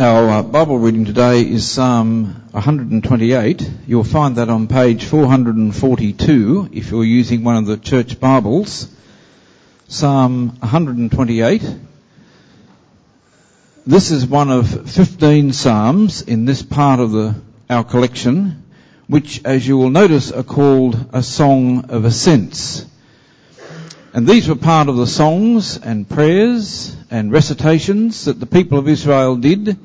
Our uh, Bible reading today is Psalm 128. You'll find that on page 442 if you're using one of the church Bibles. Psalm 128. This is one of 15 psalms in this part of the, our collection, which as you will notice are called a song of ascents. And these were part of the songs and prayers and recitations that the people of Israel did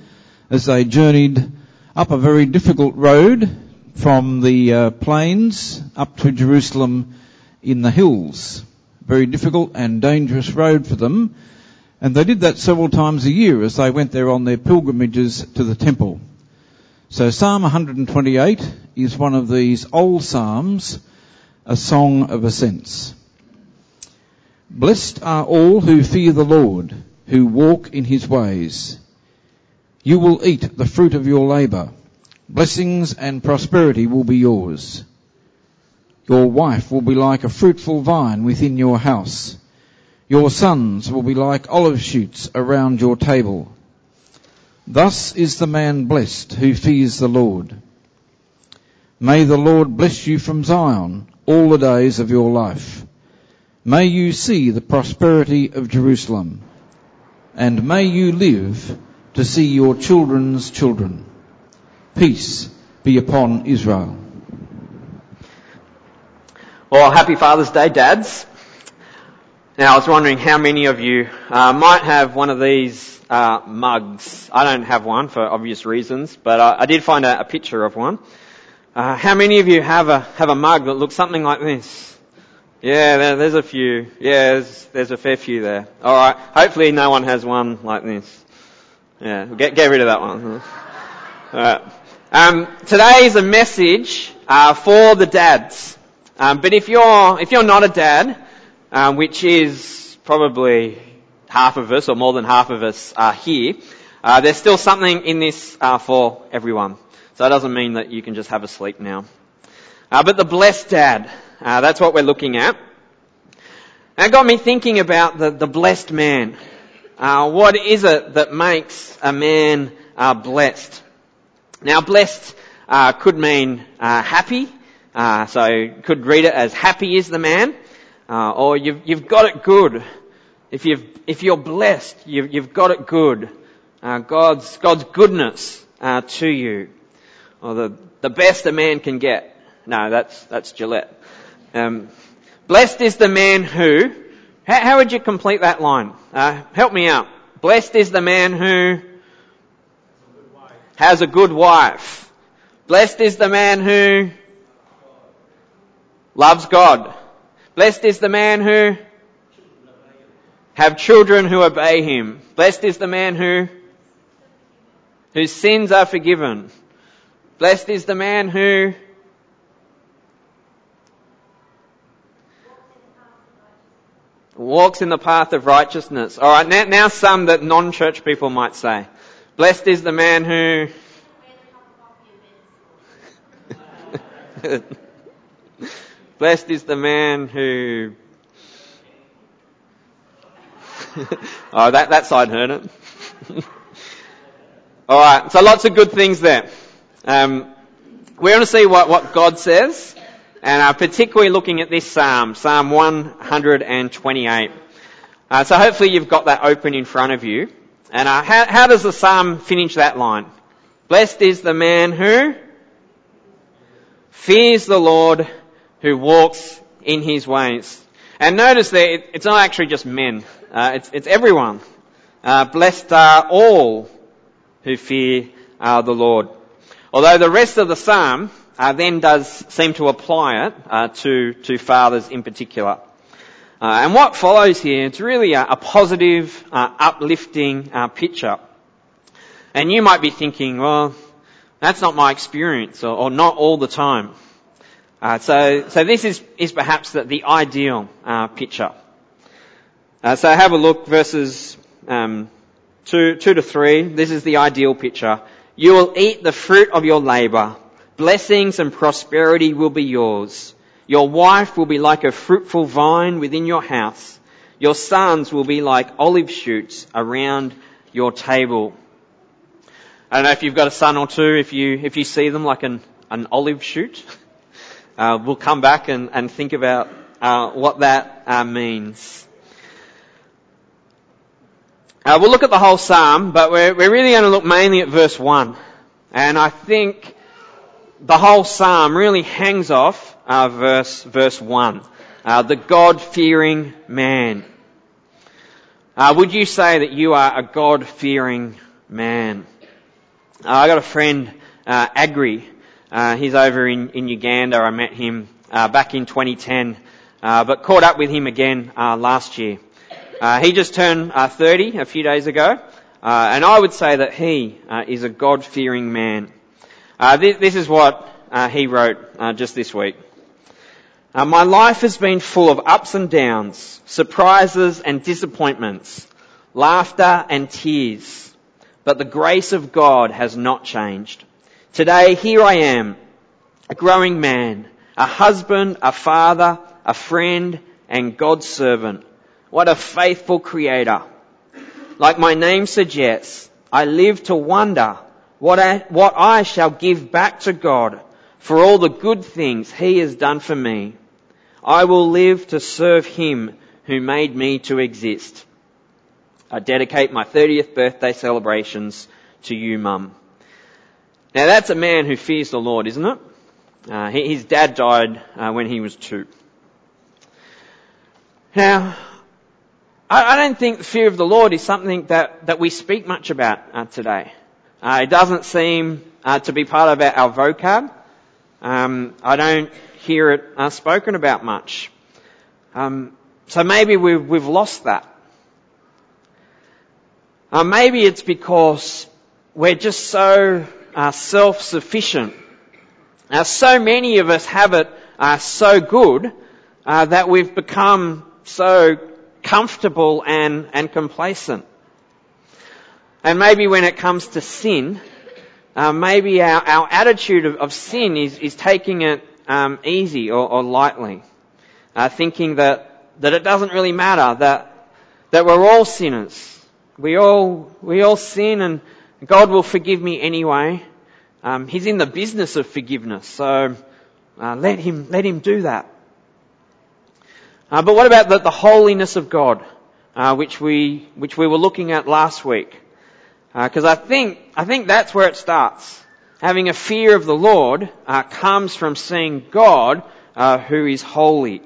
as they journeyed up a very difficult road from the uh, plains up to Jerusalem in the hills. Very difficult and dangerous road for them. And they did that several times a year as they went there on their pilgrimages to the temple. So Psalm 128 is one of these old psalms, a song of ascents. Blessed are all who fear the Lord, who walk in his ways. You will eat the fruit of your labour. Blessings and prosperity will be yours. Your wife will be like a fruitful vine within your house. Your sons will be like olive shoots around your table. Thus is the man blessed who fears the Lord. May the Lord bless you from Zion all the days of your life. May you see the prosperity of Jerusalem, and may you live to see your children's children. Peace be upon Israel. Well, happy Father's Day, dads. Now, I was wondering how many of you uh, might have one of these uh, mugs. I don't have one for obvious reasons, but I, I did find a, a, picture of one. Uh, how many of you have a have a mug that looks something like this? Yeah, there's a few. Yeah, there's, there's a fair few there. Alright, hopefully no one has one like this. Yeah, get, get rid of that one. Alright. Um, today is a message, uh, for the dads. Um, but if you're, if you're not a dad, um, which is probably half of us or more than half of us are here, uh, there's still something in this, uh, for everyone. So it doesn't mean that you can just have a sleep now. Uh, but the blessed dad, uh, that's what we're looking at. That got me thinking about the, the blessed man. Uh, what is it that makes a man uh, blessed? Now, blessed uh, could mean uh, happy, uh, so could read it as happy is the man, or you've you've got it good. If you've if you're blessed, you've you've got it good. God's God's goodness to you, or the the best a man can get. No, that's that's Gillette. Um, blessed is the man who. How, how, would you complete that line? Uh, help me out. Blessed is the man who has a good wife. Blessed is the man who loves God. Blessed is the man who have children who obey him. Blessed is the man who whose sins are forgiven. Blessed is the man who Walks in the path of righteousness. Alright, now, now some that non-church people might say. Blessed is the man who... Blessed is the man who... oh, that, that side heard it. Alright, so lots of good things there. Um, we want to see what, what God says and uh, particularly looking at this psalm, Psalm 128. Uh, so hopefully you've got that open in front of you. And uh, how, how does the psalm finish that line? Blessed is the man who fears the Lord, who walks in his ways. And notice there, it, it's not actually just men. Uh, it's, it's everyone. Uh, blessed are all who fear uh, the Lord. Although the rest of the psalm uh, then does seem to apply it uh, to to fathers in particular. Uh, and what follows here, it's really a, a positive, uh, uplifting uh, picture. And you might be thinking, well, that's not my experience, or, or not all the time. So, so this is is perhaps the, the ideal picture. so have a look, verses um, two two to three. This is the ideal picture. You will eat the fruit of your labour Blessings and prosperity will be yours. Your wife will be like a fruitful vine within your house. Your sons will be like olive shoots around your table. I don't know if you've got a son or two, if you, if you see them like an, an olive shoot, uh, we'll come back and, and think about uh, what that uh, means. Uh, we'll look at the whole psalm, but we're, we're really going to look mainly at verse 1. And I think the whole psalm really hangs off uh, verse, verse 1. Uh, the God-fearing man. Uh, would you say that you are a God-fearing man? Uh, I got a friend, uh, Agri. Uh, he's over in, in Uganda. I met him back in 2010, uh, but caught up with him again last year. he just turned 30 a few days ago, and I would say that he is a God-fearing man. Uh, this, this, is what uh, he wrote uh, just this week. Uh, my life has been full of ups and downs, surprises and disappointments, laughter and tears. But the grace of God has not changed. Today, here I am, a growing man, a husband, a father, a friend, and God's servant. What a faithful creator. Like my name suggests, I live to wonder what I, what I shall give back to God for all the good things He has done for me. I will live to serve him who made me to exist. I dedicate my 30th birthday celebrations to you, Mum. Now that's a man who fears the Lord, isn't it? Uh, his dad died uh, when he was two. Now, I, don't think the fear of the Lord is something that, that we speak much about uh, today. Uh, it doesn't seem uh, to be part of our, our vocab. Um, I don't hear it uh, spoken about much. Um, so maybe we've, we've lost that. Uh, maybe it's because we're just so uh, self-sufficient. Uh, so many of us have it so good uh, that we've become so comfortable and, and complacent. And maybe when it comes to sin, uh, maybe our, our attitude of, of sin is, is taking it um, easy or, or lightly, uh, thinking that that it doesn't really matter that that we're all sinners. We all we all sin, and God will forgive me anyway. Um, he's in the business of forgiveness, so uh, let him let him do that. Uh, but what about the, the holiness of God, uh, which we which we were looking at last week? Because uh, I think I think that's where it starts having a fear of the Lord uh, comes from seeing God uh, who is holy.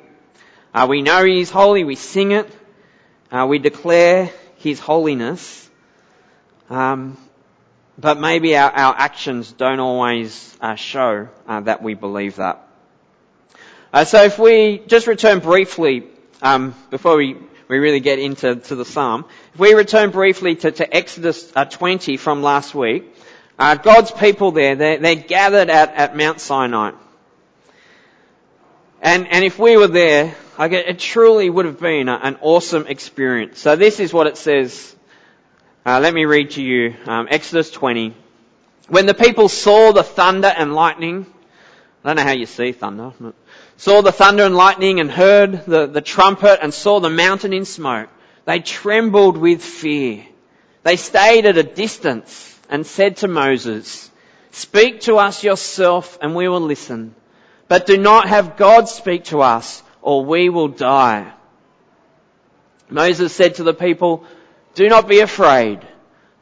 Uh, we know He is holy, we sing it, uh, we declare His holiness, um, but maybe our, our, actions don't always uh, show uh, that we believe that. so if we just return briefly um, before we we really get into to the psalm. If we return briefly to, to Exodus 20 from last week, uh, God's people there, they're, they're gathered at, at Mount Sinai. And, and if we were there, like it, it truly would have been a, an awesome experience. So this is what it says. Uh, let me read to you um, Exodus 20. When the people saw the thunder and lightning, I don't know how you see thunder, saw the thunder and lightning and heard the, the trumpet and saw the mountain in smoke, they trembled with fear. They stayed at a distance and said to Moses, Speak to us yourself and we will listen. But do not have God speak to us or we will die. Moses said to the people, Do not be afraid.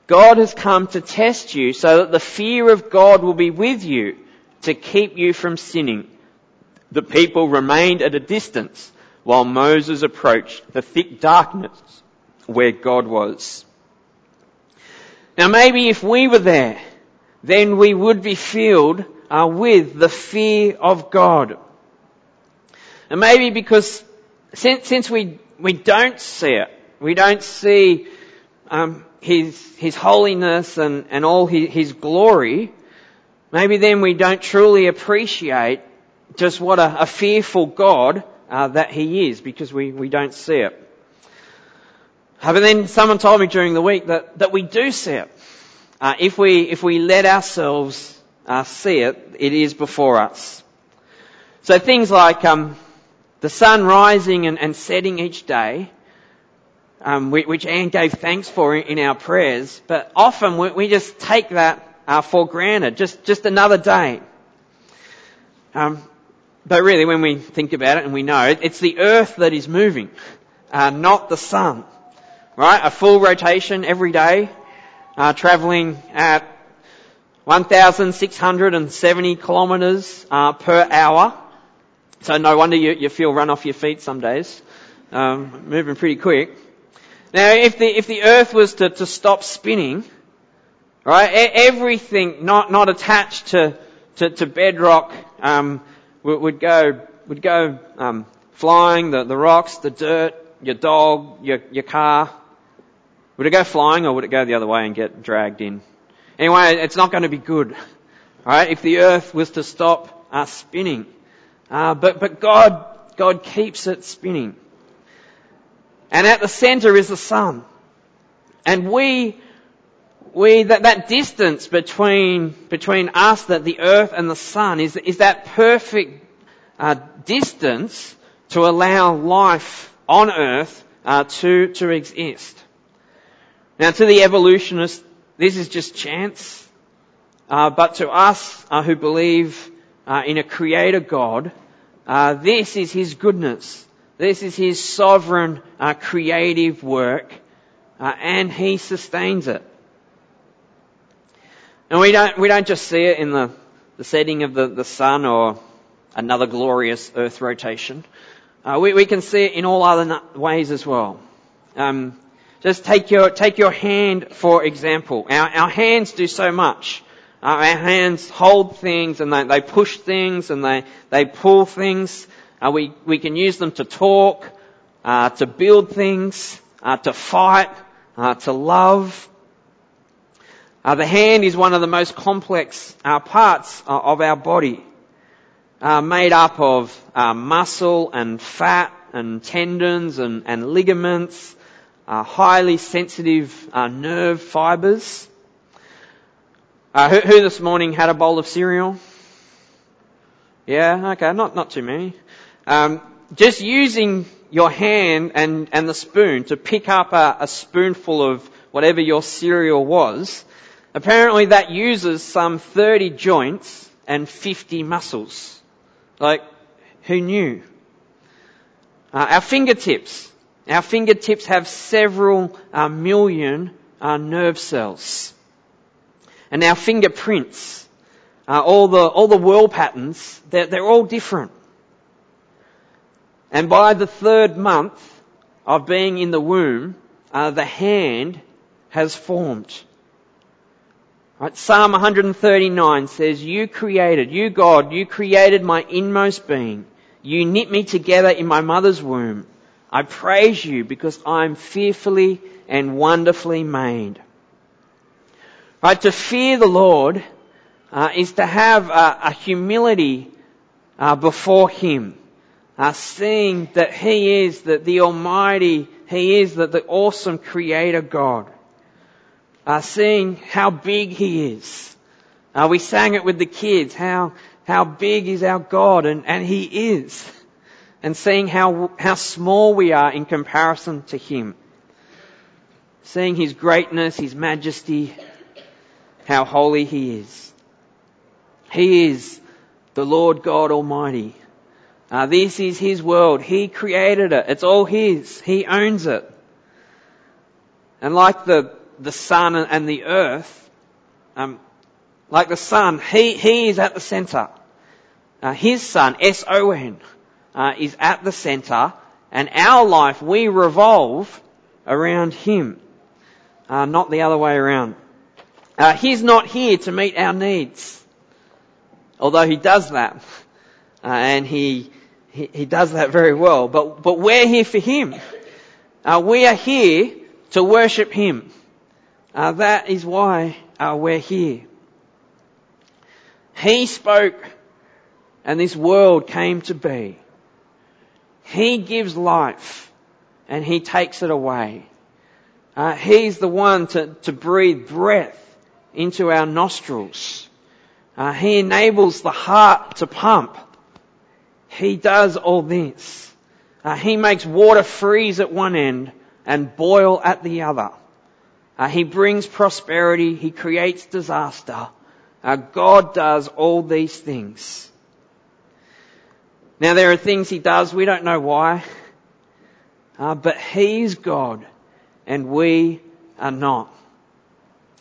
God has come to test you so that the fear of God will be with you to keep you from sinning. The people remained at a distance while Moses approached the thick darkness where God was. Now maybe if we were there, then we would be filled uh, with the fear of God. And maybe because since, since we, we don't see it, we don't see um, his, his holiness and, and all his, his glory, maybe then we don't truly appreciate just what a, a fearful God uh, that he is because we, we don't see it. But then someone told me during the week that, that we do see it. Uh, if we if we let ourselves uh, see it, it is before us. So things like um, the sun rising and, and setting each day, um, which Anne gave thanks for in our prayers, but often we, we just take that uh, for granted. Just, just another day. Um, but really, when we think about it and we know it, it's the earth that is moving, uh, not the sun. Right? A full rotation every day, uh, traveling at 1,670 kilometres uh, per hour. So no wonder you, you feel run off your feet some days. Um, moving pretty quick. Now, if the if the Earth was to, to stop spinning, right, everything not not attached to to, to bedrock um, would, go would go um, flying. The the rocks, the dirt, your dog, your your car. Would it go flying or would it go the other way and get dragged in? Anyway, it's not going to be good, right? If the Earth was to stop uh, spinning, uh, but but God God keeps it spinning. And at the center is the sun. And we, we, that, that distance between, between us, that the earth and the sun is, is that perfect uh, distance to allow life on earth uh, to, to exist. Now to the evolutionists, this is just chance. Uh, but to us uh, who believe uh, in a creator God, uh, this is His goodness. This is His sovereign, uh, creative work, and He sustains it. And we don't, we don't just see it in the, the setting of the, the sun or another glorious earth rotation. Uh, we, we can see it in all other ways as well. Um, just take your, take your hand for example. Our, our hands do so much. Uh, our hands hold things and they, they push things and they, they pull things. Uh, we, we can use them to talk, uh, to build things, uh, to fight, uh, to love. Uh, the hand is one of the most complex uh, parts of our body, made up of muscle and fat and tendons and, and ligaments, highly sensitive nerve fibers. Who, who this morning had a bowl of cereal? Yeah, okay, not, not too many. Um, just using your hand and, and the spoon to pick up a, a spoonful of whatever your cereal was, apparently that uses some 30 joints and 50 muscles. Like, who knew? Uh, our fingertips. Our fingertips have several uh, million uh, nerve cells. And our fingerprints, uh, all the, all the whirl patterns, they're, they're all different. And by the third month of being in the womb, uh, the hand has formed. Right? Psalm 139 says, You created, you God, you created my inmost being. You knit me together in my mother's womb. I praise you because I'm fearfully and wonderfully made. Right? To fear the Lord uh, is to have a, a humility uh, before Him uh, seeing that He is the, the Almighty, He is the, the awesome Creator God. Uh, seeing how big He is. Uh, we sang it with the kids, how, how big is our God, and, and He is. And seeing how, how small we are in comparison to Him. Seeing His greatness, His majesty, how holy He is. He is the Lord God Almighty. Uh, this is His world. He created it. It's all His. He owns it. And like the, the sun and the earth, um, like the sun, He, He is at the center. Uh, his Son, S-O-N, uh, is at the center, and our life, we revolve around Him, uh, not the other way around. Uh, he's not here to meet our needs, although He does that. Uh, and he, he, he, does that very well. But, but we're here for Him. Uh, we are here to worship Him. Uh, that is why uh, we're here. He spoke and this world came to be. He gives life and He takes it away. Uh, he's the one to, to breathe breath into our nostrils. Uh, he enables the heart to pump. He does all this. Uh, he makes water freeze at one end and boil at the other. Uh, he brings prosperity. He creates disaster. Uh, God does all these things. Now there are things He does, we don't know why. Uh, but He's God and we are not.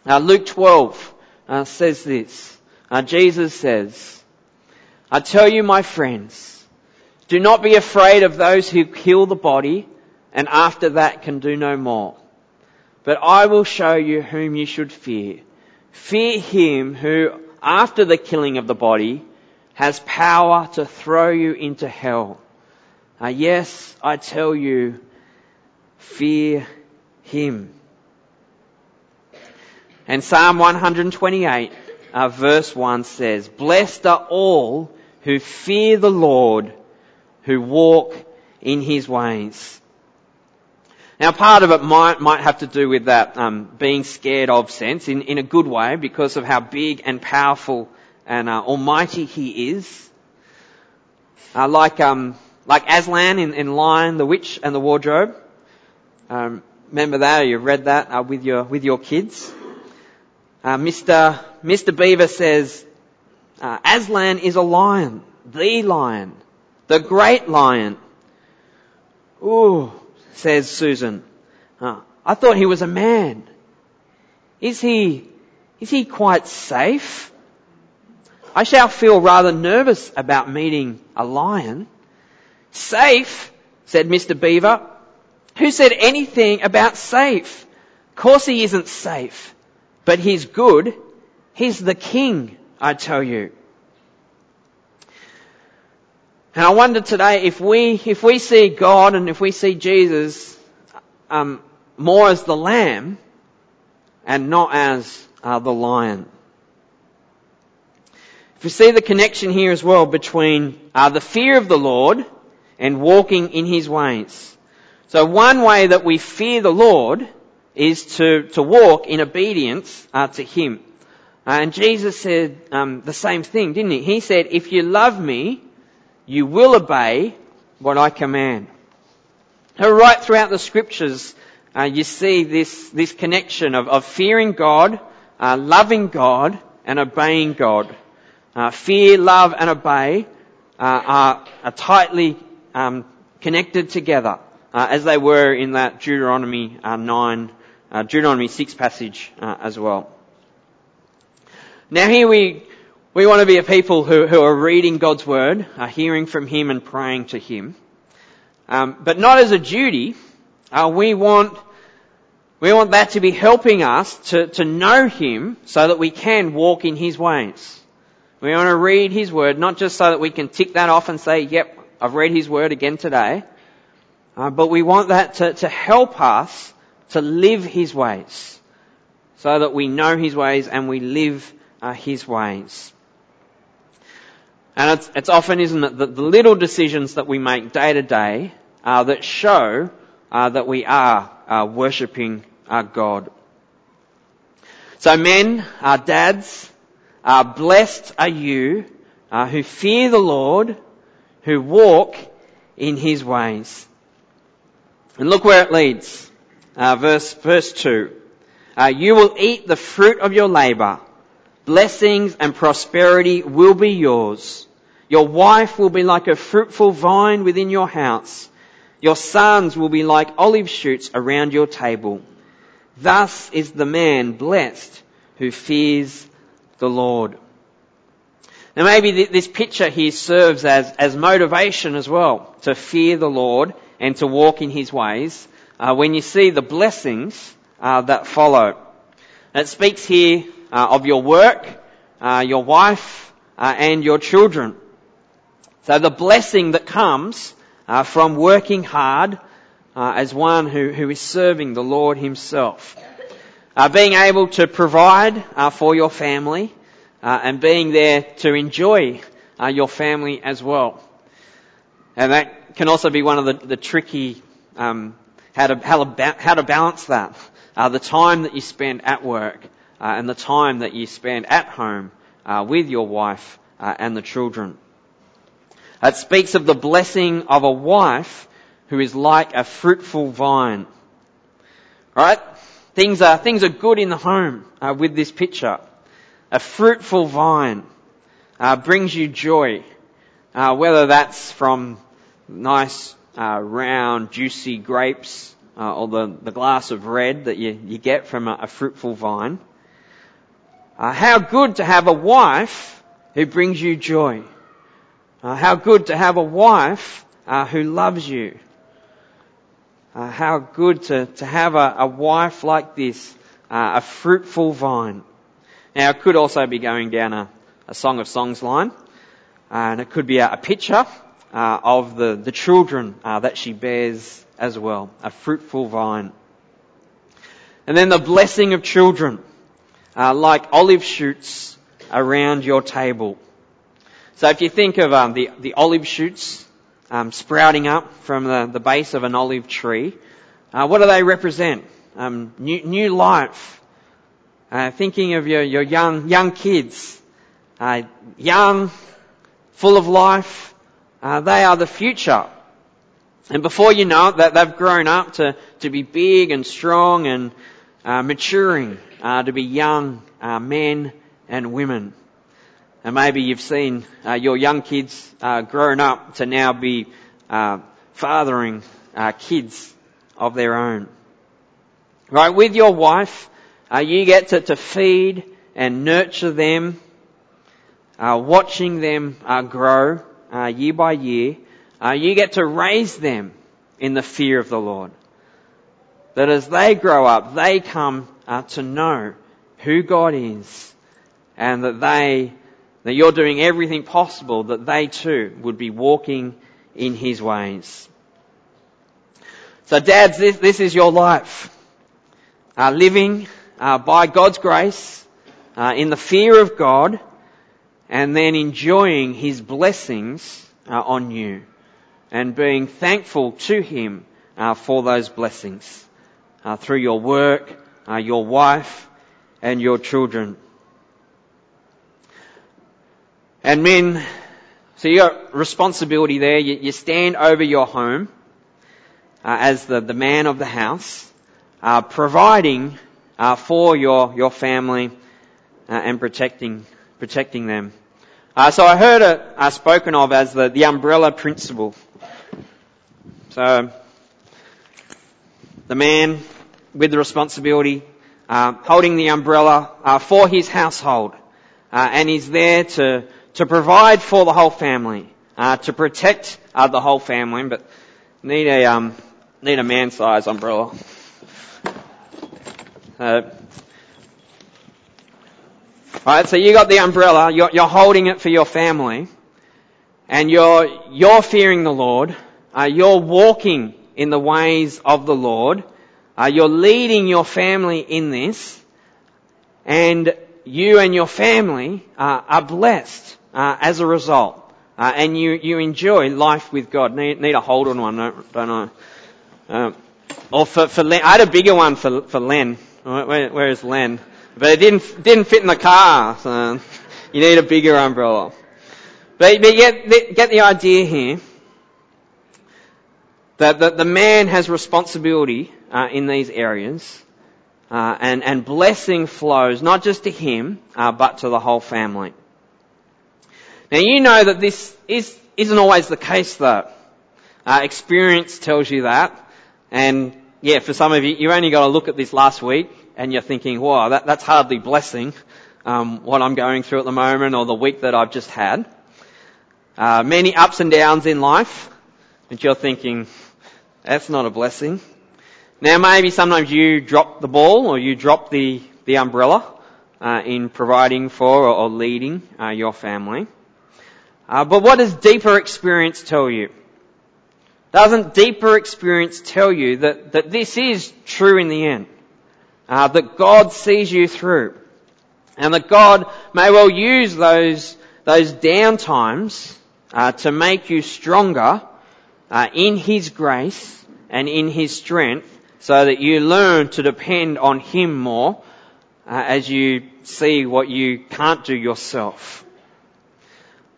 Uh, Luke 12 uh, says this. Uh, Jesus says, I tell you my friends, do not be afraid of those who kill the body and after that can do no more. But I will show you whom you should fear. Fear him who, after the killing of the body, has power to throw you into hell. Uh, yes, I tell you, fear him. And Psalm 128, uh, verse 1 says, Blessed are all who fear the Lord, who walk in his ways. Now, part of it might might have to do with that um, being scared of sense in, in a good way because of how big and powerful and uh, almighty he is. Uh, like um, like Aslan in, in Lion, the Witch, and the Wardrobe. Um, remember that? Or you read that uh, with your with your kids. Uh, Mr. Mr. Beaver says uh, Aslan is a lion, the lion, the great lion. Ooh says Susan. Uh, I thought he was a man. Is he, is he quite safe? I shall feel rather nervous about meeting a lion. Safe, said Mr. Beaver. Who said anything about safe? Of course he isn't safe, but he's good. He's the king, I tell you. And I wonder today if we, if we see God and if we see Jesus um, more as the lamb and not as uh, the lion. If we see the connection here as well between uh, the fear of the Lord and walking in His ways. So one way that we fear the Lord is to, to walk in obedience uh, to Him. Uh, and Jesus said um, the same thing, didn't he? He said, "If you love me, you will obey what I command. Now, right throughout the scriptures, uh, you see this, this connection of, of fearing God, uh, loving God, and obeying God. Uh, fear, love, and obey uh, are, are, tightly um, connected together, uh, as they were in that Deuteronomy uh, 9, Deuteronomy 6 passage as well. Now here we we want to be a people who, who are reading God's Word, are hearing from Him and praying to Him. Um, but not as a duty. Uh, we want we want that to be helping us to, to know Him so that we can walk in His ways. We want to read His Word, not just so that we can tick that off and say, yep, I've read His Word again today. Uh, but we want that to, to help us to live His ways. So that we know His ways and we live uh, His ways. And it's, it's often, isn't it, that the little decisions that we make day to day uh, that show uh, that we are uh, worshipping our God. So men, our dads, uh, blessed are you uh, who fear the Lord, who walk in His ways. And look where it leads. Uh, verse verse two. you will eat the fruit of your labour Blessings and prosperity will be yours. Your wife will be like a fruitful vine within your house. Your sons will be like olive shoots around your table. Thus is the man blessed who fears the Lord. Now maybe this picture here serves as, as motivation as well to fear the Lord and to walk in His ways uh, when you see the blessings uh, that follow. It speaks here uh, of your work, uh, your wife, uh, and your children. So the blessing that comes uh, from working hard uh, as one who, who is serving the Lord Himself. Uh, being able to provide for your family and being there to enjoy your family as well. And that can also be one of the, the tricky um, how to how to, how to balance that. the time that you spend at work uh, and the time that you spend at home uh, with your wife uh, and the children. It speaks of the blessing of a wife who is like a fruitful vine. Right? Things are, things are good in the home uh, with this picture. A fruitful vine uh, brings you joy, uh, whether that's from nice, uh, round, juicy grapes uh, or the, the glass of red that you, you get from a, a fruitful vine. Uh, how good to have a wife who brings you joy. how good to have a wife who loves you. Uh, how good to, to have a, a wife like this, uh, a fruitful vine. Now, it could also be going down a, a Song of Songs line, uh, and it could be a, a picture uh, of the, the children uh, that she bears as well, a fruitful vine. And then the blessing of children, uh, like olive shoots around your table. So if you think of um, the, the olive shoots um, sprouting up from the, the base of an olive tree. Uh, what do they represent? Um, new, new life. Uh, thinking of your, your young young kids, uh, young, full of life. Uh, they are the future. And before you know it, that they've grown up to, to be big and strong and uh, maturing, uh, to be young men and women. And maybe you've seen uh, your young kids uh, grown up to now be uh, fathering uh, kids of their own. Right, with your wife, uh, you get to, to, feed and nurture them, uh, watching them grow year by year. you get to raise them in the fear of the Lord. That as they grow up, they come to know who God is and that they that you're doing everything possible that they too would be walking in His ways. So dads, this, this is your life. Uh, living uh, by God's grace uh, in the fear of God and then enjoying His blessings uh, on you and being thankful to Him uh, for those blessings uh, through your work, your wife and your children. And men, so you got responsibility there. You, you stand over your home uh, as the, the man of the house, uh, providing uh, for your your family uh, and protecting protecting them. Uh, so I heard it uh, spoken of as the, the umbrella principle. So the man with the responsibility, holding the umbrella for his household, and he's there to to provide for the whole family, uh, to protect uh, the whole family, but need a um, need a man-sized umbrella. Uh, Alright, so you got the umbrella, you're, you're, holding it for your family, and you're, you're fearing the Lord, uh, you're walking in the ways of the Lord, uh, you're leading your family in this, and you and your family uh, are blessed uh, as a result. Uh, and you, you enjoy life with God. Need, need a hold on one, don't, don't I? Um, or for, for Len, I had a bigger one for, for Len. Where, where is Len? But it didn't, didn't fit in the car, so you need a bigger umbrella. But, but get, get the idea here that the, the man has responsibility uh, in these areas, uh, and, and blessing flows not just to him, uh, but to the whole family. Now you know that this is, isn't always the case though. Uh, experience tells you that. And yeah, for some of you, you only got to look at this last week and you're thinking, wow, that, that's hardly blessing, um, what I'm going through at the moment or the week that I've just had. Uh, many ups and downs in life. And you're thinking, that's not a blessing. Now maybe sometimes you drop the ball or you drop the, the umbrella uh, in providing for or, or leading uh, your family. Uh, but what does deeper experience tell you? Doesn't deeper experience tell you that, that this is true in the end? Uh, that God sees you through. And that God may well use those, those down times uh, to make you stronger uh, in His grace and in His strength so that you learn to depend on Him more uh, as you see what you can't do yourself.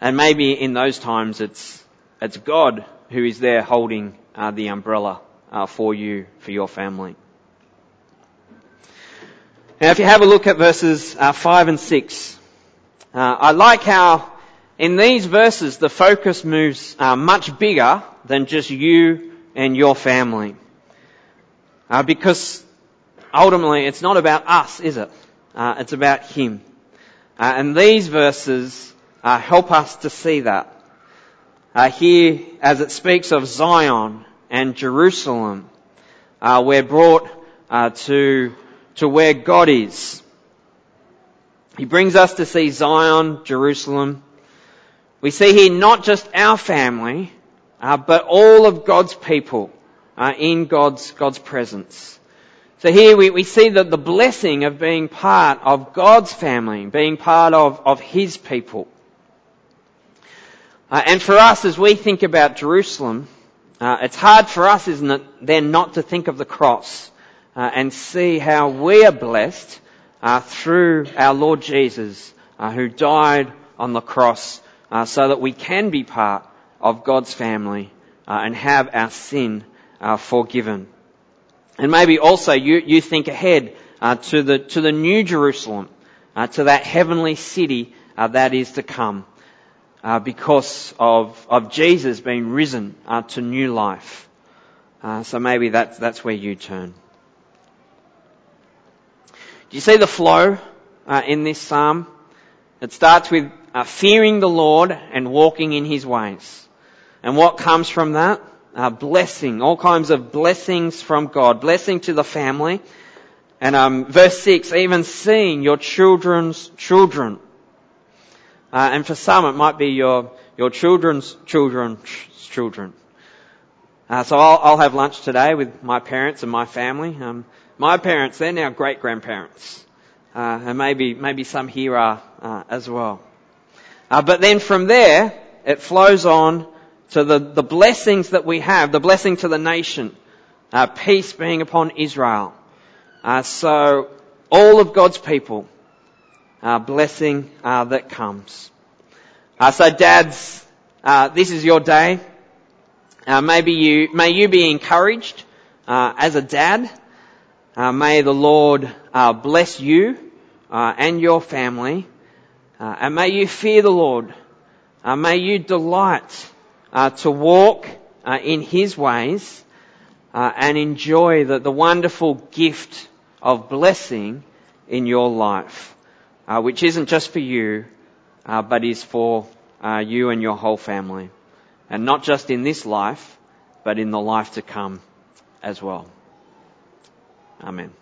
And maybe in those times it's, it's God who is there holding uh, the umbrella uh, for you, for your family. Now, if you have a look at verses uh, 5 and 6, uh, I like how in these verses the focus moves uh, much bigger than just you and your family. Uh, because ultimately it's not about us, is it? Uh, it's about Him. Uh, and these verses help us to see that. here, as it speaks of Zion and Jerusalem, we're brought to to where God is. He brings us to see Zion, Jerusalem. We see here not just our family, uh, but all of God's people uh, in God's, God's presence. So here we, we see that the blessing of being part of God's family, being part of, of His people. Uh, and for us, as we think about Jerusalem, uh, it's hard for us, isn't it, then not to think of the cross uh, and see how we are blessed uh, through our Lord Jesus, uh, who died on the cross, uh, so that we can be part of God's family uh, and have our sin uh, forgiven. And maybe also you, you think ahead to the to the new Jerusalem, to that heavenly city that is to come, because of of Jesus being risen to new life. so maybe that's that's where you turn. Do you see the flow uh, in this psalm? It starts with uh, fearing the Lord and walking in His ways. And what comes from that? Blessing, all kinds of blessings from God, blessing to the family. And um, verse six, even seeing your children's children. Uh, and for some, it might be your your children's children's children. Uh, so I'll, I'll, have lunch today with my parents and my family. Um, my parents, they're now great grandparents. Uh, and maybe, maybe some here are uh, as well. Uh, but then from there, it flows on to the, the blessings that we have, the blessing to the nation, uh, peace being upon Israel. Uh, so all of God's people, uh, blessing that comes. so dads, this is your day. maybe you, may you be encouraged as a dad uh, may the Lord uh, bless you uh, and your family, uh, and may you fear the Lord. Uh, may you delight uh, to walk in His ways and enjoy the, the, wonderful gift of blessing in your life, which isn't just for you, but is for you and your whole family, and not just in this life, but in the life to come as well. Amen.